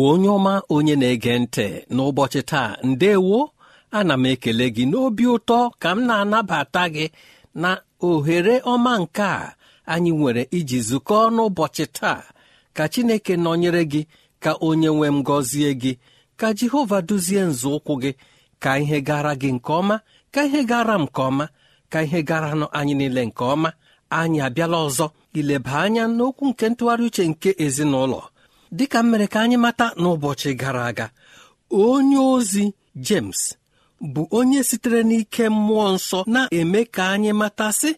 Igbo onye ọma onye na-ege ntị n'ụbọchị taa ndewo ana m ekele gị n'obi ụtọ ka m na-anabata gị na ohere ọma nke a anyị nwere iji zukọọ n'ụbọchị taa. Ka chineke nọnyere gị ka onye nwe m gọzie gị ka jehova duzie nzọụkwụ gị ka ihe gara gị nke ọma ka ihe gara m nke ọma ka ihe gara anyị niile nke ọma. Anyị abịala ọzọ ileba anya n'okwu nke ntụgharị uche nke ezinụlọ. Dịka mere ka anyị mata n'ụbọchị gara aga onye ozi James bụ onye sitere n'ike mmụọ nsọ na-eme ka anyị matasị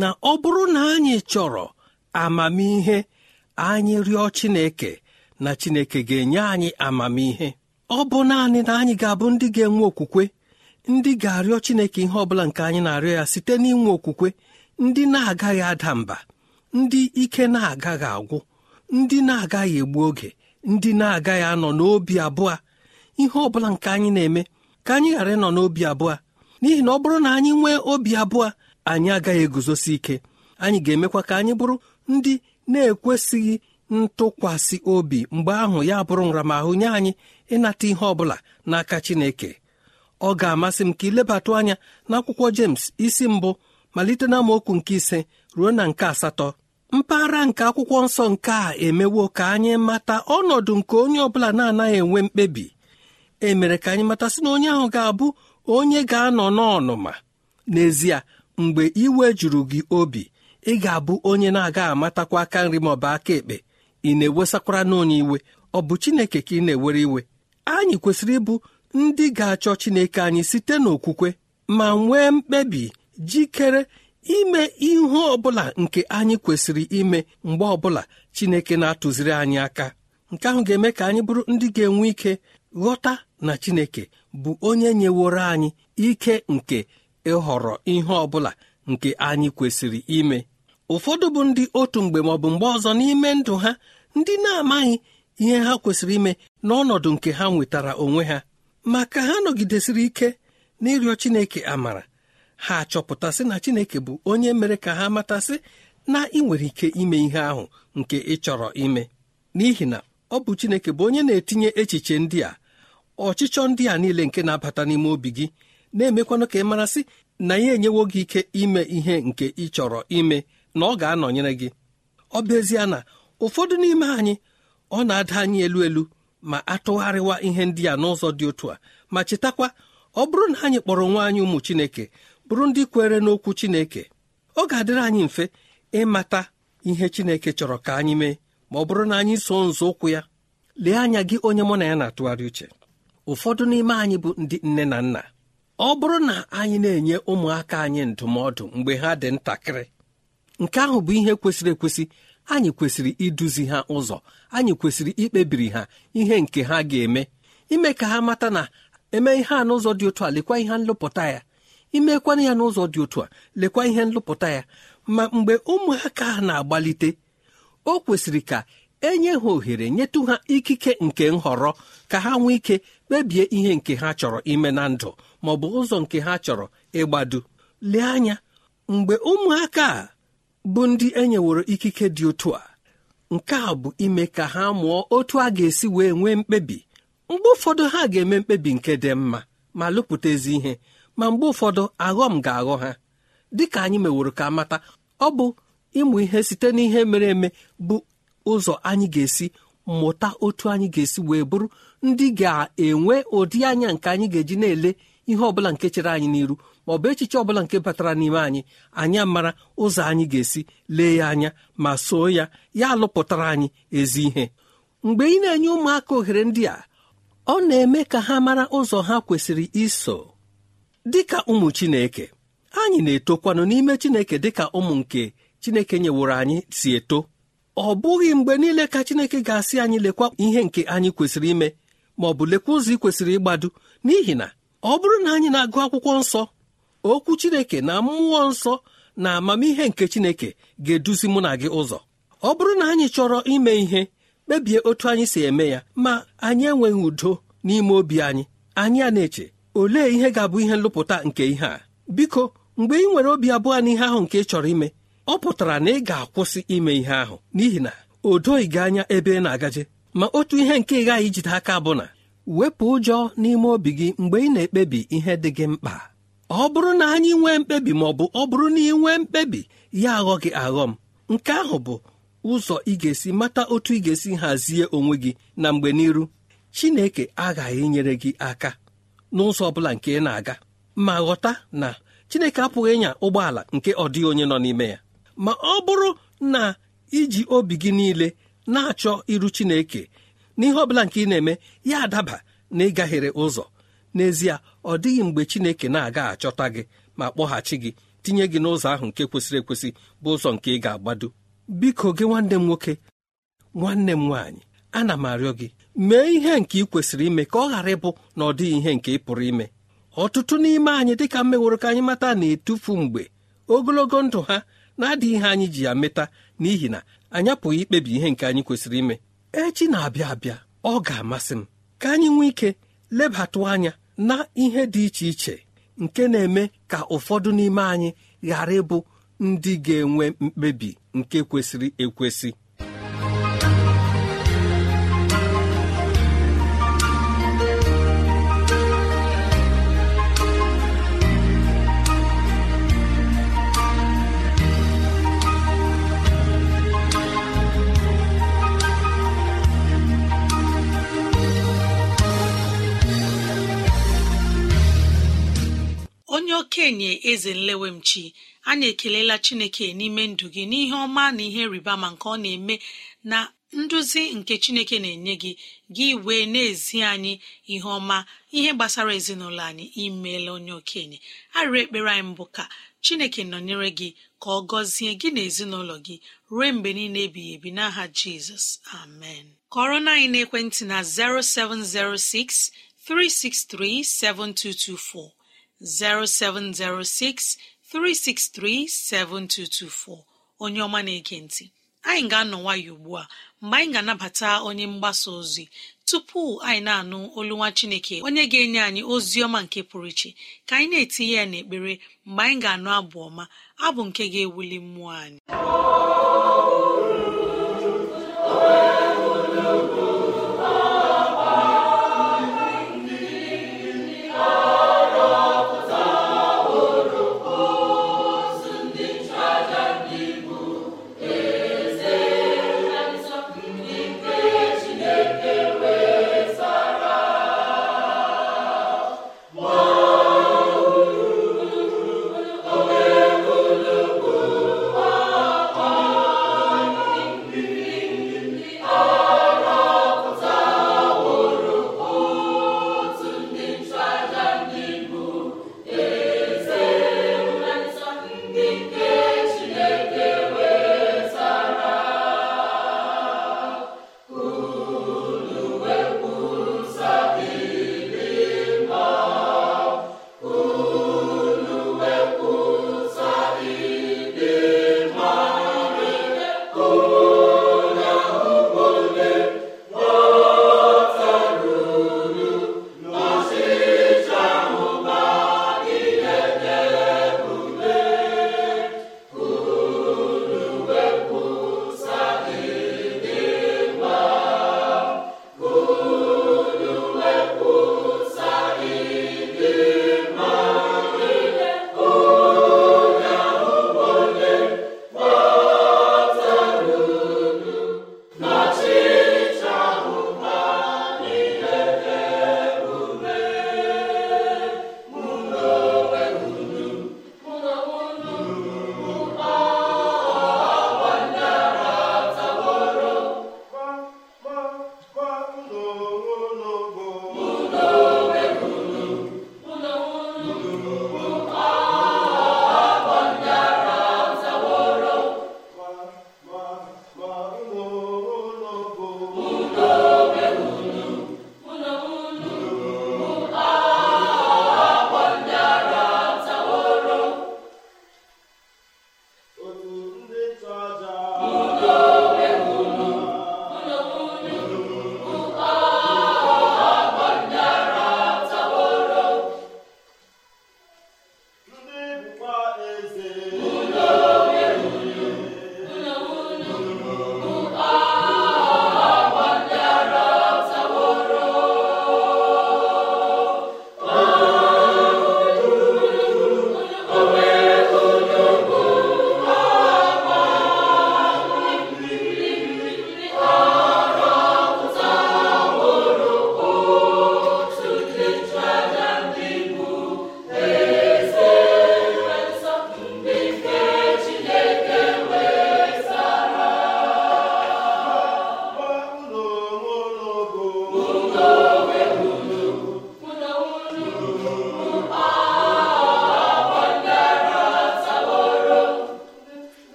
na ọ bụrụ na anyị chọrọ amamihe anyị rịọ Chineke na Chineke ga-enye anyị amamihe. Ọ bụ naanị na anyị ga-abụ ndị ga-enwe okwukwe ndị ga-arịọ Chineke ihe ọ bụla nke anyị na-arịọ ya site n'inwe okwukwe ndị na-agaghị ada mba ndị ike na-agaghị agwụ. Ndị na-agaghị egbu oge ndị na-agaghị anọ n'obi abụọ ihe ọ bụla nke anyị na-eme ka anyị ghara ịnọ n'obi abụọ. N'ihi na ọ bụrụ na anyị nwee obi abụọ anyị agaghị eguzosi ike. Anyị ga-emekwa ka anyị bụrụ ndị na-ekwesịghị ntụkwasị obi mgbe ahụ ya bụrụ nramahụ nye anyị ịnata ihe ọ bụla n'aka Chineke. Ọ ga-amasị m ka ilebatụ anya n'akwụkwọ James isi mbụ malite na amaokwu nke ise ruo na nke asatọ. Mpaghara nke akwụkwọ nsọ nke a emewo ka anyị mata ọnọdụ nke onye ọbụla na-anaghị enwe mkpebi. E mere ka anyị mata sị na onye ahụ ga-abụ onye ga-anọ n'ọnụma. N'ezie mgbe iwe juru gị obi ị ga-abụ onye na-aga amatakwa aka nri ma ọ bụ aka ekpe. Ị na-ewesakwara n'onye iwe ọ bụ Chineke ka ị na-ewere iwe. Anyị kwesịrị ịbụ ndị ga-achọ Chineke anyị site n'okwukwe ma nwee mkpebi jikere ime ihe ọbụla nke anyị kwesịrị ime mgbe ọbụla Chineke na-atụziri anyị aka. Nke ahụ ga-eme ka anyị bụrụ ndị ga-enwe ike ghọta na Chineke bụ onye nyeworo anyị ike nke ịhọrọ ihe ọbụla nke anyị kwesịrị ime. Ụfọdụ bụ ndị otu mgbe maọbụ mgbe ọzọ n'ime ndụ ha ndị na-amaghị ihe ha kwesịrị ime n'ọnọdụ nke ha nwetara onwe ha. Ma ka ha nọgidesịrị ike n'ịrịọ Chineke amara ha achọpụtasị na Chineke bụ onye mere ka ha matasị na ị nwere ike ime ihe ahụ nke ị chọrọ ime. N'ihi na ọ bụ Chineke bụ onye na-etinye echiche ndị a. Ọchịchọ ndị a niile nke na-abata n'ime obi gị na-emekwanụ ka ị marasị na ya enyewo gị ike ime ihe nke ị chọrọ ime na ọ ga-anọnyere gị. Ọ bụ ezie na ụfọdụ n'ime anyị ọ na-ada anyị elu elu ma atụgharịwa ihe ndị a n'ụzọ dị otu a ma chetakwa ọ bụrụ na anyị kpọrọ nwa anyị ụmụ Chineke bụrụ ndị kwere n'okwu Chineke ọ ga-adịrị anyị mfe ịmata ihe Chineke chọrọ ka anyị mee ma ọ bụrụ na anyị so nzọụkwụ ya lee anya gị onye mụ na ya na-atụgharị uche. Ụfọdụ n'ime anyị bụ ndị nne na nna. Ọ bụrụ na anyị na-enye ụmụaka anyị ndụmọdụ mgbe ha dị ntakịrị nke ahụ bụ ihe kwesịrị ekwesị anyị kwesịrị iduzi ha ụzọ anyị kwesịrị ikpebiri ha ihe nke ha ga-eme ime ka ha mata na eme ihe a n'ụzọ dị otu a lekwa ihe nlụpụta ya. Imekwana ya n'ụzọ dị otu a lekwa ihe nlụpụta ya. Ma mgbe ụmụaka ha na-agbalite o kwesịrị ka enye ha ohere nyetụ ha ikike nke nhọrọ ka ha nwee ike kpebie ihe nke ha chọrọ ime na ndụ ma ọ bụ ụzọ nke ha chọrọ ịgbado. Lee anya mgbe ụmụaka a bụ ndị enyeworo ikike dị otu a nke a bụ ime ka ha mụọ otu a ga-esi wee nwee mkpebi. Mgbe ụfọdụ ha ga-eme mkpebi nke dị mma ma lụpụta ezi ihe. Ma mgbe ụfọdụ aghọm ga-aghọ ha. Dịka anyị meworo ka mata ọ bụ ịmụ ihe site n'ihe mere eme bụ ụzọ anyị ga-esi mụta otu anyị ga-esi wee bụrụ ndị ga-enwe ụdị anya nke anyị ga-eji na-ele ihe ọbụla nke chere anyị n'iru ma ọ bụ echiche ọbụla nke batara n'ime anyị. Anyị mara ụzọ anyị ga-esi lee ya anya ma soo ya ya alụpụtara anyị ezi ihe. Mgbe ị na-enye ụmụaka ohere ndị a ọ na-eme ka ha mara ụzọ ha kwesịrị iso. Dịka ụmụ Chineke anyị na-etokwanụ n'ime Chineke dịka ụmụ nke Chineke nyeworo anyị si eto. Ọ bụghị mgbe niile ka Chineke ga-asị anyị lekwa ihe nke anyị kwesịrị ime ma ọ bụ lekwa ụzọ ị kwesịrị ịgbado. N'ihi na ọ bụrụ na anyị na-agụ akwụkwọ nsọ okwu Chineke na mmụọ nsọ na amamihe nke Chineke ga-eduzi mụ na gị ụzọ. Ọ bụrụ na anyị chọrọ ime ihe kpebie otu anyị si eme ya ma anyị enweghị udo n'ime obi anyị. Anyị a na-eche olee ihe ga-abụ ihe nlụpụta nke ihe a? Biko mgbe ị nwere obi abụọ n'ihe ahụ nke ị chọrọ ime ọ pụtara na ị ga-akwụsị ime ihe ahụ. N'ihi na o doghị gị anya ebe ị na-agaje. Ma otu ihe nke ị ghaghị ijide aka bụ na wepụ ụjọ n'ime obi gị mgbe ị na-ekpebi ihe dị gị mkpa. Ọ bụrụ na anyị nwee mkpebi ma ọ bụ ọ bụrụ na ị nwee mkpebi ya aghọ gị aghọ m nke ahụ bụ ụzọ ị ga-esi mata otu ị ga-esi hazie onwe gị na mgbe n'iru. Chineke aghaghị inyere gị aka. N'ụzọ ọ bụla nke ị na-aga ma ghọta na Chineke apụghị ịnya ụgbọala nke ọ dịghị onye nọ n'ime ya. Ma ọ bụrụ na iji obi gị niile na-achọ iru Chineke n'ihe ọ bụla nke ị na-eme ya adaba na ịgaghere ụzọ. N'ezie ọ dịghị mgbe Chineke na-aga achọta gị ma kpọghachi gị tinye gị n'ụzọ ahụ nke kwesịrị ekwesị bụ ụzọ nke ị ga-agbado. Biko gị nwanne m nwoke nwanne m nwaanyị ana m arịọ gị mee ihe nke ị kwesịrị ime ka ọ ghara ịbụ na ọ ihe nke ị pụrụ ime. Ọtụtụ n'ime anyị dịka mmeworo ka anyị mata na-etufu mgbe ogologo ndụ ha na-adịghị ihe anyị ji ya meta n'ihi na anyị apụghị ikpebi ihe nke anyị kwesịrị ime. Echi na-abịa abịa ọ ga-amasị m ka anyị nwee ike lebatụ anya na ihe dị iche iche nke na-eme ka ụfọdụ n'ime anyị ghara ịbụ ndị ga-enwe mkpebi nke kwesịrị ekwesị. Okenye eze nlewemchi. Anyị ekelela chineke n'ime ndụ gị n'ihe ọma na ihe rịba ma nke ọ na-eme na nduzi nke chineke na-enye gị. Gị wee na-ezi anyị ihe ọma. Ihe gbasara ezinụlọ anyị imeela onye okenye. Arịrị ekpere anyị mbụ ka chineke nọnyere gị ka ọ gọzie gị na ezinụlọ gị ruo mgbe niile ebighị ebi. N'aha jizọs amen. Kọrọ na anyị n'ekwentị na 0706 363 7224 0706 363 7224 onye ọma na-ege ntị anyị ga-anọ nwayọ ugbu a mgbe anyị ga-anabata onye mgbasa ozi tupu anyị na-anụ olu nwa chineke onye ga-enye anyị ozi ọma nke pụrụ iche ka anyị na-etinye ya n'ekpere mgbe anyị ga-anụ abụ ọma abụ nke ga-ewuli mmụọ anyị.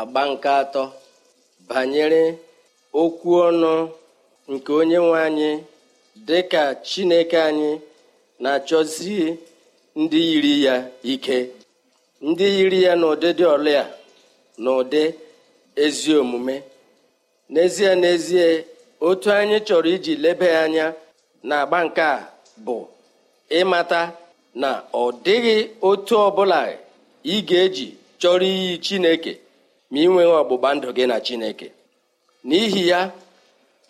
Agba nke atọ banyere okwu ọnụ nke onye nwe anyị dị ka chineke anyị na-achọzi ndị yiri ya ike. Ndị yiri ya n'ụdịdị ọlịa na ụdị ezi omume. N'ezie n'ezie otu anyị chọrọ iji lebe anya na agba nke a bụ ịmata na ọ dịghị otu ọbụla ị ga-eji chọrọ iyi chineke. Ma ị nweghị ọgbụgba ndụ gị na chineke. N'ihi ya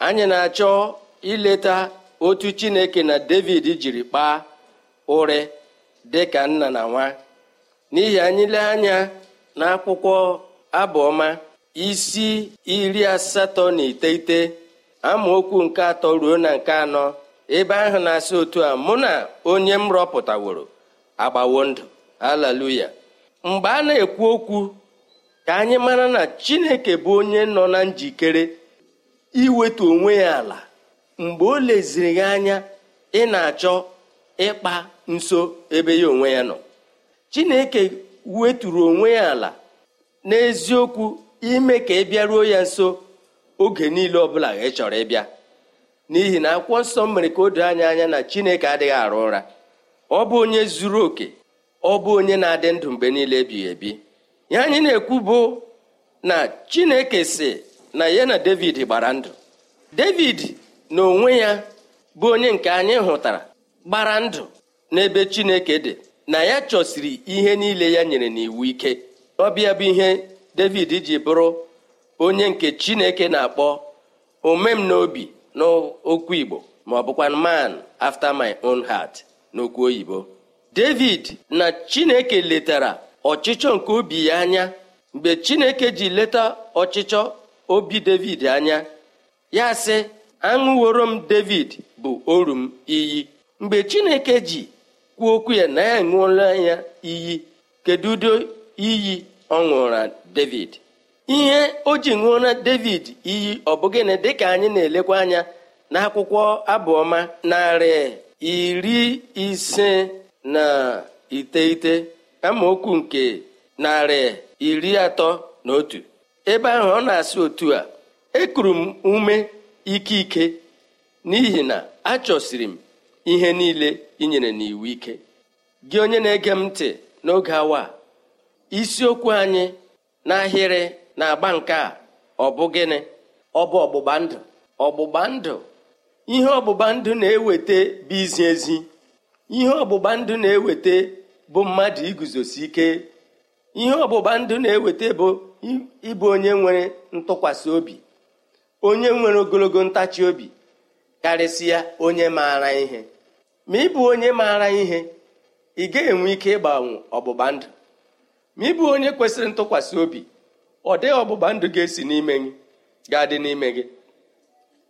anyị na-achọ ileta otu chineke na david jiri kpaa ụrị dị ka nna na nwa. N'ihi anyị lee anya n'akwụkwọ abụọma isi iri asatọ na iteghete amaokwu nke atọ ruo na nke anọ ebe ahụ na-asị otu a mụ na onye m rọpụtaworo agbawo ndụ. Haleluya mgbe a na-ekwu okwu ka anyị mara na chineke bụ onye nọ na njikere iwetu onwe ya ala mgbe o leziri ya anya ị na-achọ ịkpa nso ebe ya onwe ya nọ. Chineke weturu onwe ya ala n'eziokwu ime ka ị bịaruo ya nso oge niile ọbụla ị chọrọ ịbịa. N'ihi na akwụkwọ nsọ mere ka o doo anya anya na chineke adịghị arụ ụra. Ọ bụ onye zuru oke ọ bụ onye na-adị ndụ mgbe niile ebighị ebi. Ya anyị na-ekwu bụ na chineke si na ya na david gbara ndụ. David na onwe ya bụ onye nke anyị hụtara gbara ndụ n'ebe chineke dị na ya chọsiri ihe niile ya nyere n'iwu ike. Ọbịa bụ ihe david ji bụrụ onye nke chineke na-akpọ omem n'obi n'okwu igbo ma ọ bụkwa man after my own heart n'okwu oyibo. David na chineke letara ọchịchọ nke obi ya anya mgbe chineke ji leta ọchịchọ obi david anya ya sị aṅụworo m david bụ oru m iyi. Mgbe chineke ji kwuo okwu ya na ya ṅụọla ya iyi kedu udo iyi ọ ṅụra david? Ihe o ji ṅụọra david iyi ọ bụ gịnị dịka anyị na-elekwa anya n'akwụkwọ abụọma narị iri ise na iteghete? Amaokwu nke narị iri atọ na otu. Ebe ahụ ọ na-asị otu a ekuru m ume ike ike n'ihi na achọsiri m ihe niile inyere n'iwu ike. Gị onye na-ege m ntị n'oge awa isiokwu anyị n'ahịrị na-agba nke a ọ bụ gịnị? Ọ bụ ọgbụgba ndụ. Ọgbụgba ndụ. Ihe ọgbụgba ndụ na-eweta bụ izi ezi. Ihe ọgbụgba ndụ na-eweta bụ mmadụ iguzosi ike ihe ọgbụgba ndụ na-eweta bụ ịbụ onye nwere ntụkwasị obi onye nwere ogologo ntachi obi karịsịa onye maara ihe. Ma ịbụ onye maara ihe ị gaghị enwe ike ịgbanwe ọgbụgba ndụ. Ma ịbụ onye kwesịrị ntụkwasị obi ọ dịghị ọgbụgba ndụ ga-esi n'ime gị ga-adị n'ime gị.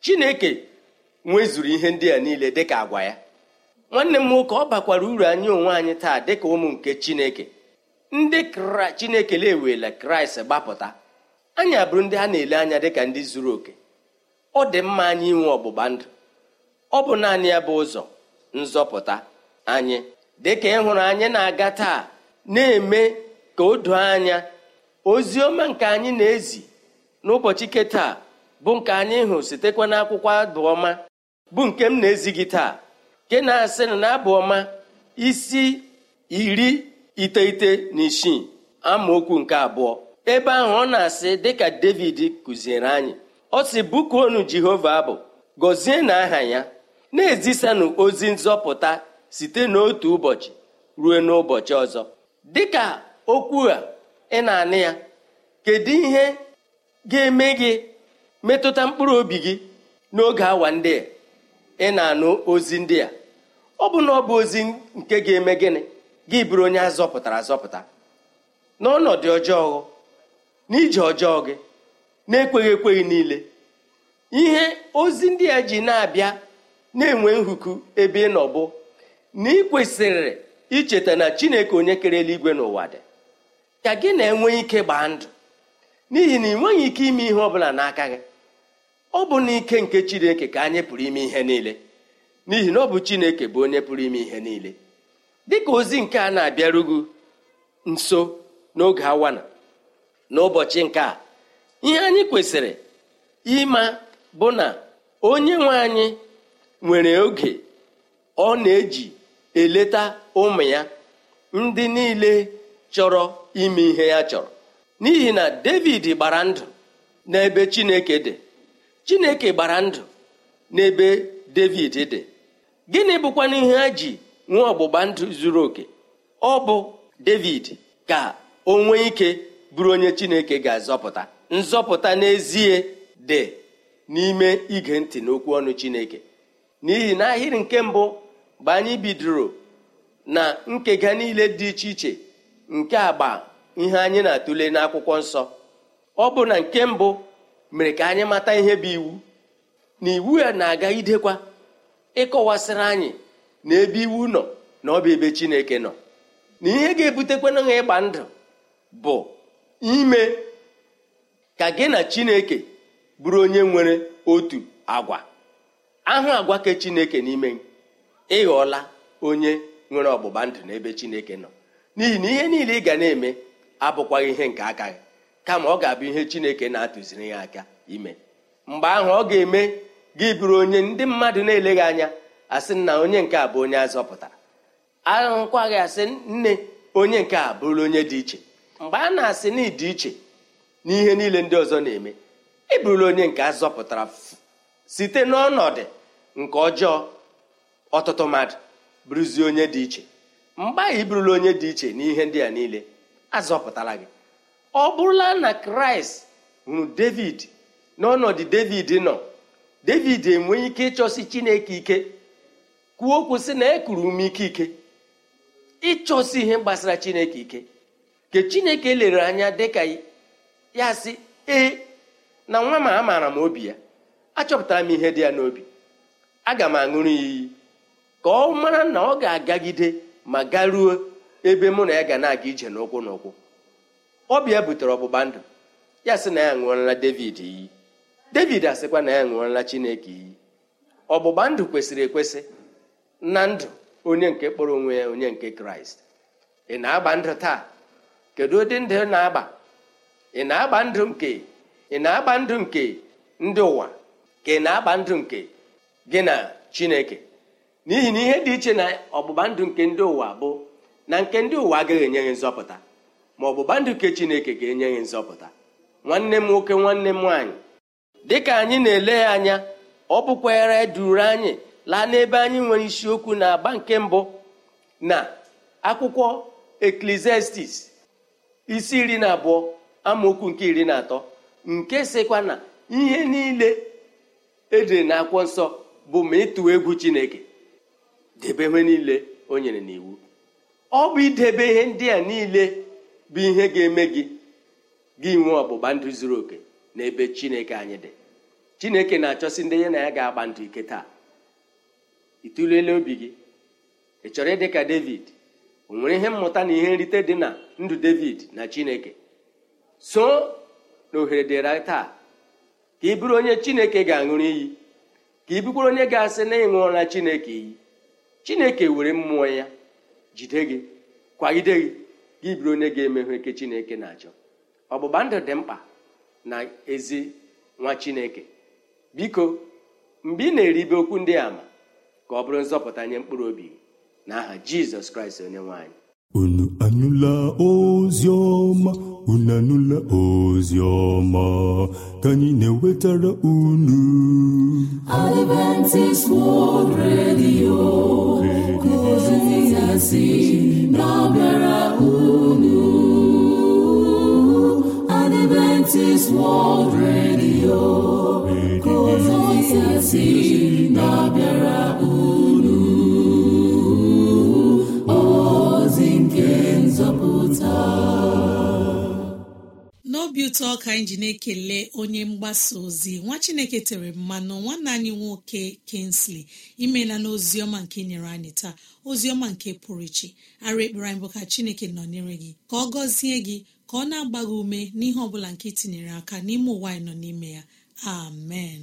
Chineke nwezuru ihe ndị a niile dịka agwa ya. Nwanne m nwoke ọ bakwara uru anyị onwe anyị taa dịka ụmụ nke chineke. Ndị chineke na-ewela kraịst gbapụta. Anyị abụrụ ndị a na-ele anya dịka ndị zuru oke. Ọ dị mma anyị inwe ọgbụgba ndụ. Ọ bụ naanị ya bụ ụzọ nzọpụta anyị. Dịka ịhụrụ anyị na-aga taa na-eme ka o doo anya. Ozi ọma nke anyị na-ezi n'ụbọchị ke taa bụ nke anyị hụ sitekwa n'akwụkwọ abụọma bụ nke m na-ezi gị taa. Nke na-asị na n'abụ ọma isi iri iteghete na isii amaokwu nke abụọ. Ebe ahụ ọ na-asị dịka david kụziere anyị. Ọ sị bukuonu jehova abụ gọzie na aha ya na-ezisanụ ozi nzọpụta site n'otu ụbọchị ruo n'ụbọchị ọzọ. Dịka okwu a ị na-anụ ya kedu ihe ga-eme gị metụta mkpụrụ obi gị n'oge awa ndị a? Ị na-anụ ozi ndị a. Ọ bụ na ọ bụ ozi nke ga-eme gịnị? Gị bụrụ onye azọpụtara azọpụta. N'ọnọdụ ọjọọ n'ije ọjọọ gị na-ekweghị ekweghị niile ihe ozi ndị a ji na-abịa na-enwe nhuku ebe ị nọ na ị icheta na chineke onye kere eluigwe n'ụwa dị. Ka gị na-enwe ike gbaa ndụ. N'ihi na ị nweghị ike ime ihe ọ bụla n'aka gị. Ọ bụ n'ike nke chineke ka anyị pụrụ ime ihe niile. N'ihi na ọ bụ chineke bụ onye pụrụ ime ihe niile. Dịka ozi nke a na-abịarugu nso n'oge awana n'ụbọchị nke a ihe anyị kwesịrị ịma bụ na onye nwe anyị nwere oge ọ na-eji eleta ụmụ ya ndị niile chọrọ ime ihe ya chọrọ. N'ihi na david gbara ndụ n'ebe chineke dị. Chineke gbara ndụ n'ebe david dị. Gịnị bụkwana ihe ha ji nwee ọgbụgba ndụ zuru oke? Ọ bụ david ka o nwee ike bụrụ onye chineke ga-azọpụta. Nzọpụta n'ezie dị n'ime ige ntị n'okwu ọnụ chineke. N'ihi na ahịrị nke mbụ mgbe anyị bidoro na nkega niile dị iche iche nke agba ihe anyị na-atụle n'akwụkwọ nsọ. Ọ bụ na nke mbụ mere ka anyị mata ihe bụ iwu na iwu ya na-aga idekwa ịkọwasịrị anyị na ebe iwu nọ na ọ bụ ebe chineke nọ. Na ihe ga-ebutekwana ha ịgba ndụ bụ ime ka gị na chineke bụrụ onye nwere otu agwa. Ahụ agwa ke chineke n'ime ịghọọla onye nwere ọgbụgba ndụ n'ebe chineke nọ. N'ihi na ihe niile ị ga na-eme abụkwaghị ihe nke aka gị. Kama ọ ga-abụ ihe chineke na-atụziri ya aka ime. Mgbe ahụ ọ ga-eme gị bụrụ onye ndị mmadụ na-eleghị anya asị na onye nke a bụ onye azọpụtara. Ahụkwaghị asị nne onye nke a bụrụ onye dị iche. Mgbe a na-asị na ịdị iche n'ihe niile ndị ọzọ na-eme ị bụrụla onye nke azọpụtara site n'ọnọdụ nke ọjọọ ọtụtụ mmadụ bụrụzie onye dị iche. Mgbe ahụ ị bụrụla onye dị iche n'ihe ndị a niile azọpụtara gị. Ọ bụrụla na kraịst hụrụ david n'ọnọdụ david nọ david enweghị ike ịchọsi chineke ike. Kwuo okwu sị na ekuru ume ike ike ịchọsi ihe gbasara chineke ike. Ke chineke lere anya dịka ya sị ee na nwa ma amaara m obi ya achọpụtara m ihe dị ya n'obi. Aga m aṅụrụ ya iyi. Ka ọ mara na ọ ga-agagide ma garuo ebe mụ na ya ga na-aga ije n'ụkwụ n'ụkwụ. Ọbịa butere ọgbụgba ndụ. Ya sị na ya ṅụọrọla david iyi. David asịkwa na ya ṅụọrọla chineke iyi. Ọgbụgba ndụ kwesịrị ekwesị na ndụ onye nke kpọrọ onwe ya onye nke kraịst. Ị na-agba ndụ taa? Kedu ụdị ndụ na-agba? Ị na-agba ndụ nke ị na-agba ndụ nke ndị ụwa? Ka ị na-agba ndụ nke gị na chineke? N'ihi na ihe dị iche na ọgbụgba ndụ nke ndị ụwa bụ na nke ndị ụwa agaghị enye gị nzọpụta. Ma ọgbụgba ndụ nke chineke ga-enye gị nzọpụta. Nwanne m nwoke nwanne m nwaanyị dịka anyị na-ele ya anya ọ bụkwara duru anyị laa n'ebe anyị nwere isiokwu na agba nke mbụ na akwụkwọ eklesiastis isi iri na abụọ amaokwu nke iri na atọ nke sịkwa na ihe niile edere na akwụkwọ nsọ bụ ma ịtụ egwu chineke debe ihe niile o nyere n'iwu. Ọ bụ idebe ihe ndị a niile bụ ihe ga-eme gị gị nwee ọgbụgba ndụ zuru oke n'ebe chineke anyị dị. Chineke na-achọsi ndị ya na ya ga-agba ndụ ike taa. Ịtụlele obi gị? Ị chọrọ ịdị ka david? O nwere ihe mmụta na ihe nrite dị na ndụ david na chineke? So na ohere dịra taa ka ị bụrụ onye chineke ga-aṅụrụ iyi ka ị bụkwara onye ga-asị na ịṅụọla chineke iyi. Chineke were mmụọ ya jide gị kwagide gị. Gị bụrụ onye ga-emehụ eke chineke na-achọ. Ọgbụgba ndụ dị mkpa na ezi nwa chineke. Biko mgbe ị na-eribe okwu ndị ama ka ọ bụrụ nzọpụta nye mkpụrụ obi gị. N'aha jizọs kraịst onye nwanyị unu anụla ozi ọma? Unu anụla ozi ọma? Ka anyị na-ewetara unu. Adventist World Radio. Si na-abịara unu. Adventist World Radio n'obi ụtọ ka anyị ji na-ekele onye mgbasa ozi nwa chineke tere mmanụ nwanne anyị nwoke kinsley imela n'oziọma nke nyere anyị taa oziọma nke pụrụ iche. Ara ekpere anyị bụ ka chineke nọnyere gị ka ọ gọzie gị ka ọ na-agba gị ume n'ihe ọ bụla nke tinyere aka n'ime ụwa anyị nọ n'ime ya. Amen.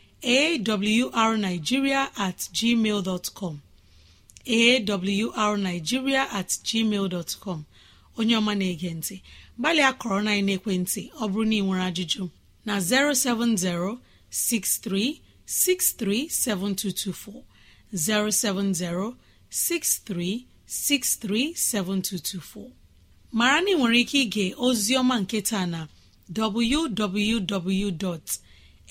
awrnigeria at gmail com. Awrnigeria at gmail com. Onye ọma na-ege ntị gbalịa kọrọ na ekwentị ọ bụrụ na ị nwere ajụjụ na 070 6363 7224 070 6363 7224 mara na ị nwere ike ige ozi ọma nke na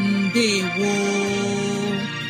mbe woo